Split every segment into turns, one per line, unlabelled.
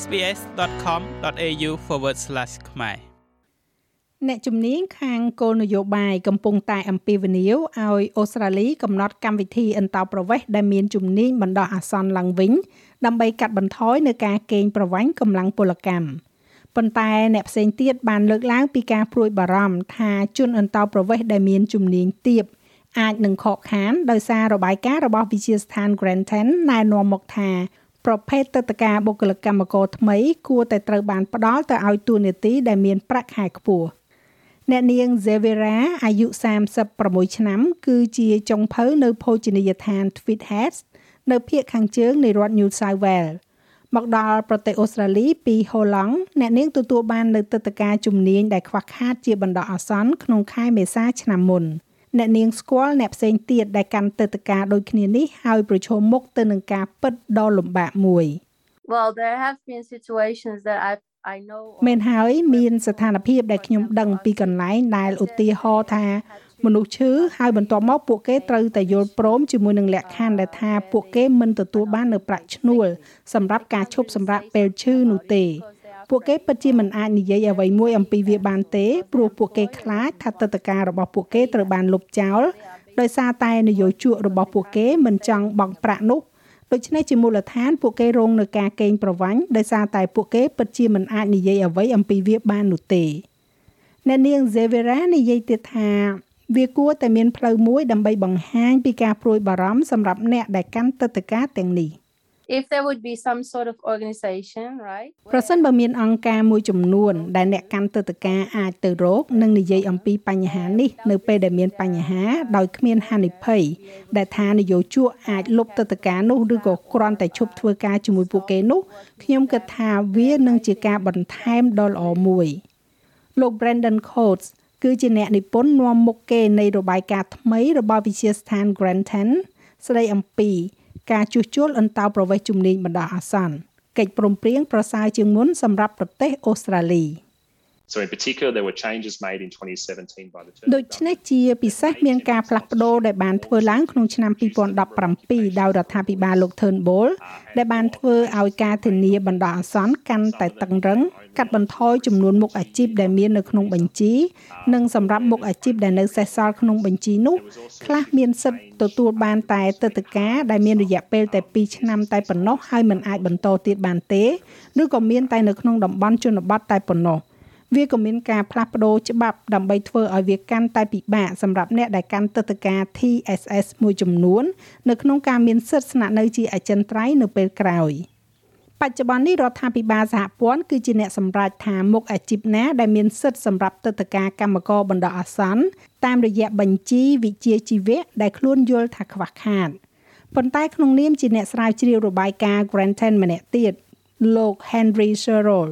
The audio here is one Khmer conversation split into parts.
sbs.com.au/ ខ្មែរ
អ្នកជំនាញខាងគោលនយោបាយកំពុងតែអំពាវនាវឲ្យអូស្ត្រាលីកំណត់កម្មវិធីអន្តោប្រវេសន៍ដែលមានជំនាញបណ្ដោះអាសន្នឡើងវិញដើម្បីកាត់បន្ថយនៅការកេងប្រវ័ញ្ចកម្លាំងពលកម្មប៉ុន្តែអ្នកផ្សេងទៀតបានលើកឡើងពីការព្រួយបារម្ភថាជនអន្តោប្រវេសន៍ដែលមានជំនាញទាបអាចនឹងខកខានដោយសាររបាយការណ៍របស់វិទ្យាស្ថាន Grantham ណែនាំមកថា ប្រភេទទឹកតការបុគ្គលិកកម្មករថ្មី គួរតែត្រូវបានផ្ដល់ទៅឲ្យទូនាទីដែលមានប្រាក់ខែខ្ពស់អ្នកនាង Zevera អាយុ36ឆ្នាំ គឺជាចុងភៅនៅភោជនីយដ្ឋាន Tweedheads នៅភូមិខាងជើងនៃរដ្ឋ New South Wales មកដល់ប្រទេសអូស្ត្រាលីពីហូឡង់អ្នកនាងទទួលបាននៅទឹកតការជំនាញដែលខ្វះខាតជាបណ្ដោះអាសន្នក្នុងខែមេសាឆ្នាំមុន អ្នកនាងស្គាល់អ្នកផ្សេងទៀតដែលកាន់ទឹកតការដូចគ្នានេះហើយប្រឈមមុខទៅនឹងការពិតដ៏លំបាកមួយ
Well there have been situations that I've I know
មែនហើយមានស្ថានភាពដែលខ្ញុំដឹងពីកន្លែងដែលឧទាហរណ៍ថាមនុស្សឈឺហើយបន្ទាប់មកពួកគេត្រូវតែយល់ព្រមជាមួយនឹងលក្ខខណ្ឌដែលថាពួកគេមិនទទួលបាននៅប្រាក់ឈ្នួលសម្រាប់ការឈប់សម្រាកពេលឈឺនោះទេ ពួកគេពិតជាមិនអាចនិយាយអ្វីមួយអំពីវាបានទេព្រោះពួកគេខ្លាចថាទឹកតការរបស់ពួកគេត្រូវបានលុបចោលដោយសារតែនយោជករបស់ពួកគេមិនចង់បង់ប្រាក់នោះដូច្នេះជាមូលដ្ឋានពួកគេរងនឹងការកេងប្រវ័ញ្ចដោយសារតែពួកគេពិតជាមិនអាចនិយាយអ្វីអំពីវាបាននោះទេអ្នកនាង Zevera និយាយទៀតថាវាគួរតែមានផ្លូវមួយដើម្បីបង្ហាញពីការព្រួយបារម្ភសម្រាប់អ្នកដែលកាន់ទឹកតការទាំងនេះ
if there would be some sort of organization right
ប្រសិនបើមានអង្គការមួយចំនួន ដែលអ្នកកាន់ទឹកតការអាចទៅរកនិងនិយាយអំពីបញ្ហានេះ នៅពេលដែលមានបញ្ហាដោយគ្មានហានិភ័យដែលថានយោជកអាចលុបទឹកតការនោះឬក៏គ្រាន់តែឈប់ធ្វើការជាមួយពួកគេនោះខ្ញុំគិតថាវានឹងជាការបន្ថែមដ៏ល្អមួយលោក Brandon Coates គឺជាអ្នកនិពន្ធនាំមុខគេនៃរបាយការណ៍ថ្មីរបស់វិទ្យាស្ថាន Grantham ស្ដីអំពី ការជួសជុលអន្តោប្រវេសន៍ជំនាញបណ្ដោះអាសន្នកិច្ចព្រមព្រៀងប្រសើរជាងមុនសម្រាប់ប្រទេសអូស្ត្រាលី
So in particular there were changes made in 2017 by the
ដូច្នេះជាពិសេសមានការផ្លាស់ប្ដូរដែលបានធ្វើឡើងក្នុងឆ្នាំ2017ដោយរដ្ឋាភិបាលលោក Turnbull ដែលបានធ្វើឲ្យការធានាបណ្ដោះអាសន្នកាន់តែតឹងរឹងកាត់បន្ថយចំនួនមុខអាជីពដែលមាននៅក្នុងបញ្ជី និងសម្រាប់មុខអាជីពដែលនៅសេសសល់ក្នុងបញ្ជីនោះខ្លះមានសិទ្ធិទទួលបានតែទឹកតការដែលមានរយៈពេលតែ2ឆ្នាំតែប៉ុណ្ណោះហើយមិនអាចបន្តទៀតបានទេឬក៏មានតែនៅក្នុងតំបន់ជនបទតែប៉ុណ្ណោះ វាក៏មានការផ្លាស់ប្ដូរច្បាប់ដើម្បីធ្វើឲ្យវាកាន់តែពិបាកសម្រាប់អ្នកដែលកាន់ទឹកតការ TSS មួយចំនួន នៅក្នុងការមានសិទ្ធិស្នាក់នៅជាអចិន្ត្រៃយ៍នៅពេលក្រោយ។បច្ចុប្បន្ននេះរដ្ឋាភិបាលសហព័ន្ធគឺជាអ្នកសម្រេចថាមុខអាជីពណាដែលមានសិទ្ធិសម្រាប់ទឹកតការកម្មករបណ្ដោះអាសន្នតាមរយៈបញ្ជីវិជាជីវៈដែលខ្លួនយល់ថាខ្វះខាតប៉ុន្តែក្នុងនាមជាអ្នកស្រាវជ្រាវរបាយការណ៍ Granton ម្នាក់ទៀតលោក Henry Sherrill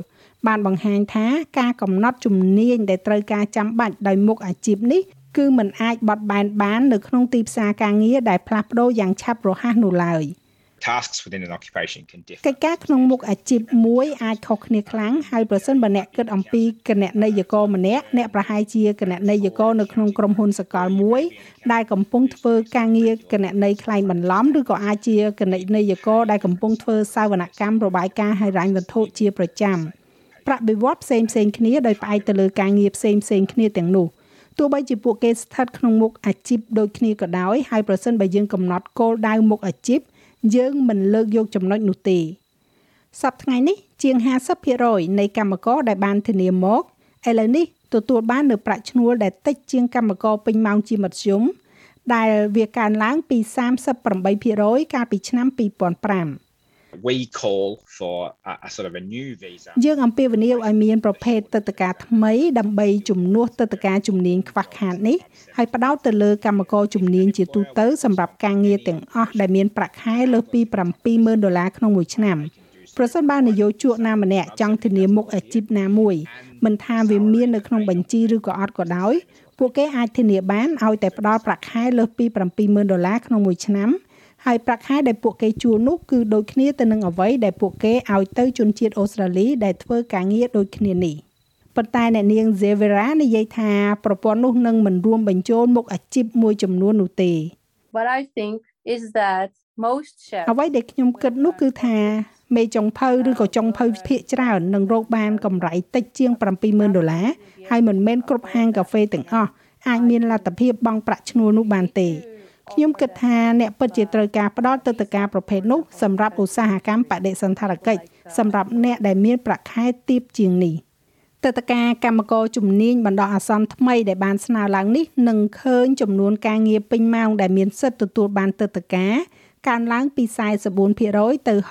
បានបង្ហាញថាការកំណត់ជំនាញដែលត្រូវការចាំបាច់ដោយមុខអាជីពនេះគឺมันអាចបត់បែនបាននៅក្នុងទីផ្សារការងារដែលផ្លាស់ប្ដូរយ៉ាងឆាប់រហ័សនោះឡើយ។
tasks within an occupation can differ
កិច្ចការក្នុងមុខអាជីពមួយអាចខុសគ្នាខ្លាំងហើយប្រសិនបើអ្នកគិតអំពីគណនេយ្យករម្នាក់អ្នកប្រហែលជាគណនេយ្យករនៅក្នុងក្រុមហ៊ុនសកលមួយដែលកំពុងធ្វើការងារគណនេយ្យខ្លែងបន្លំឬក៏អាចជាគណនេយ្យករដែលកំពុងធ្វើសាវនកម្មរបាយការណ៍ហិរញ្ញវត្ថុជាប្រចាំ ប្រាក់បៀវត្សផ្សេងផ្សេងគ្នាដោយផ្អែកទៅលើការងារផ្សេងផ្សេងគ្នាទាំងនោះទោះបីជាពួកគេស្ថិតក្នុងមុខអាជីពដូចគ្នាក៏ដោយហើយប្រសិនបើយើងកំណត់គោលដៅមុខអាជីពយើងមិនលើកយកចំណុចនោះទេសប្តាហ៍ថ្ងៃនេះជាង50%នៃកម្មករដែលបានធានាមកឥឡូវនេះទទួលបាននៅប្រាក់ឈ្នួលដែលតិចជាងកម្មករពេញម៉ោងជាមធ្យមដែលវាកើនឡើងពី38%កាលពីឆ្នាំ2005
we call for a, a sort of a new visa
យើងអំពាវនាវឲ្យមានប្រភេទទឹកតការថ្មីដើម្បីជំនួសទឹកតការជំនាញខ្វះខាតនេះហើយផ្ដោតទៅលើកម្មករជំនាញជាទូទៅសម្រាប់ការងារទាំងអស់ដែលមានប្រាក់ខែលើសពី70000ដុល្លារក្នុងមួយឆ្នាំប្រសិនបើនយោជកណាម្នាក់ចង់ធានាមុខអាជីពណាមួយមិនថាវាមាននៅក្នុងបញ្ជីឬក៏អត់ក៏ដោយពួកគេអាចធានាបានឲ្យតែផ្ដល់ប្រាក់ខែលើសពី70000ដុល្លារក្នុងមួយឆ្នាំ ហើយប្រាក់ខែដែលពួកគេជួលនោះគឺដូចគ្នាទៅនឹងអ្វីដែលពួកគេឲ្យទៅជនជាតិអូស្ត្រាលីដែលធ្វើការងារដូចគ្នានេះប៉ុន្តែអ្នកនាង Zevera និយាយថាប្រព័ន្ធនោះនឹងមិនរួមបញ្ចូលមុខអាជីពមួយចំនួននោះទេ
What I think is that most chefs
អ្វីដែលខ្ញុំគិតនោះគឺថាមេចុងភៅឬក៏ចុងភៅភាគច្រើននឹងរកបានកម្រៃតិចជាង70000ដុល្លារហើយមិនមែនគ្រប់ហាងកាហ្វេទាំងអស់អាចមានលទ្ធភាពបង់ប្រាក់ឈ្នួលនោះបានទេ ខ្ញុំគិតថាអ្នកពិតជាត្រូវការផ្ដល់ទឹកតការប្រភេទនោះសម្រាប់ឧស្សាហកម្មបដិសណ្ឋារកិច្ចសម្រាប់អ្នកដែលមានប្រាក់ខែទាបជាងនេះទឹកតការកម្មករជំនាញបណ្ដោះអាសន្នថ្មីដែលបានស្នើឡើងនេះនឹងឃើញចំនួនការងារពេញម៉ោងដែលមានសិទ្ធិទទួលបានទឹកតការកើនឡើងពី44%ទៅ66%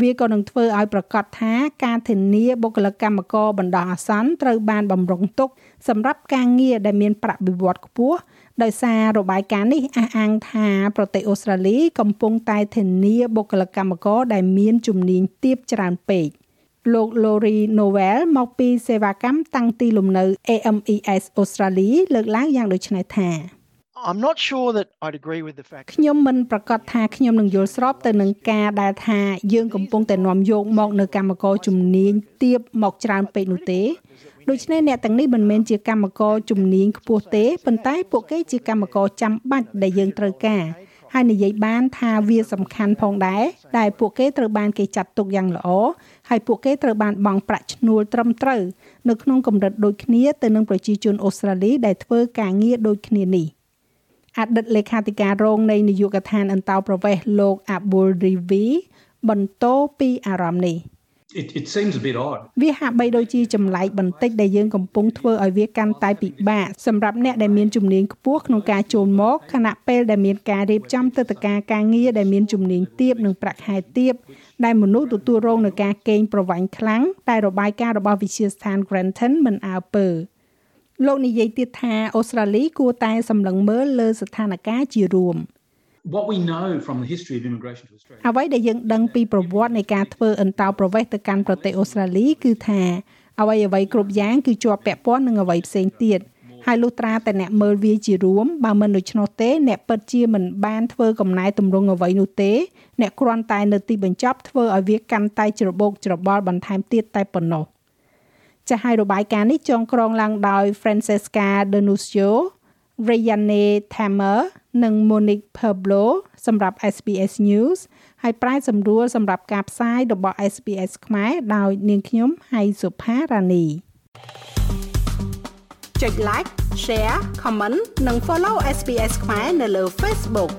វាក៏នឹងធ្វើឲ្យប្រកាសថាការធានាបុគ្គលិកកម្មករបណ្ដោះអាសន្នត្រូវបានបំរុងទុក សម្រាប់ការងារដែលមានប្រាក់បៀវត្សខ្ពស់ដោយសាររបាយការណ៍នេះអះអាងថាប្រទេសអូស្ត្រាលីកំពុងតែធានាបុគ្គលិកកម្មករដែលមានជំនាញទាបច្រើនពេកលោក Lori Noel មកពីសេវាកម្មតាំងទីលំនៅ AMES អូស្ត្រាលីលើកឡើងយ៉ាងដូចនេះថា
I'm not sure that I'd agree with the fact
ខ្ញុំមិនប្រកាសថាខ្ញុំនឹងយល់ស្របទៅនឹងការដែលថាយើងកំពុងតែនាំយកមកនៅកម្មករជំនាញទាបមកច្រើនពេកនោះទេ ដូច្នេះអ្នកទាំងនេះមិនមែនជាកម្មករជំនាញខ្ពស់ទេប៉ុន្តែពួកគេជាកម្មករចាំបាច់ដែលយើងត្រូវការហើយនិយាយបានថាវាសំខាន់ផងដែរដែលពួកគេត្រូវបានគេចាត់ទុកយ៉ាងល្អហើយពួកគេត្រូវបានបង់ប្រាក់ឈ្នួលត្រឹមត្រូវនៅក្នុងកម្រិតដូចគ្នាទៅនឹងប្រជាជនអូស្ត្រាលីដែលធ្វើការងារដូចគ្នានេះ។អតីតលេខាធិការរងនៃនាយកដ្ឋានអន្តោប្រវេសន៍លោក Abul Rivi បន្តពីអារម្មណ៍នេះ
It, it seems a bit odd.
វាហាក់បីដូចជាចម្លែកបន្តិចដែលយើងកំពុងធ្វើឲ្យវាកាន់តែពិបាកសម្រាប់អ្នកដែលមានជំនាញខ្ពស់ក្នុងការចូលមកខណៈពេលដែលមានការរៀបចំទឹកតការការងារដែលមានជំនាញទាបនិងប្រាក់ខែទាបដែលមនុស្សទទួលរងនឹងការកេងប្រវ័ញ្ចខ្លាំងតែរបាយការណ៍របស់វិទ្យាស្ថាន Grantham មិនអើពើលោកនិយាយទៀតថាអូស្ត្រាលីគួរតែសម្លឹងមើលលើស្ថានភាពជារួម
What we know from the history of immigration to Australia
អ្វីដែលយើងដឹងពីប្រវត្តិនៃការធ្វើអន្តោប្រវេសន៍ទៅកាន់ប្រទេសអូស្ត្រាលីគឺថាអ្វីអ្វីគ្រប់យ៉ាងគឺជាប់ពាក់ព័ន្ធនឹងអ្វីផ្សេងទៀតហើយលុះត្រាតែអ្នកមើលវាជារួមបើមិនដូច្នោះទេអ្នកពិតជាមិនបានធ្វើកំណែតម្រង់អ្វីនោះទេអ្នកគ្រាន់តែនៅទីបញ្ចប់ធ្វើឲ្យវាកាន់តែច្របូកច្របល់បន្ថែមទៀតតែប៉ុណ្ណោះចាស់ហើយរបាយការណ៍នេះចងក្រងឡើងដោយ Francesca Denuncio, Rayane Tamer និង Monique Pablo សម្រាប់ SBS News ហើយប្រែសម្រួលសម្រាប់ការផ្សាយរបស់ SBS ខ្មែរដោយនាងខ្ញុំហៃសុផារ៉ានីចុច like share comment និង follow SBS ខ្មែរនៅលើ Facebook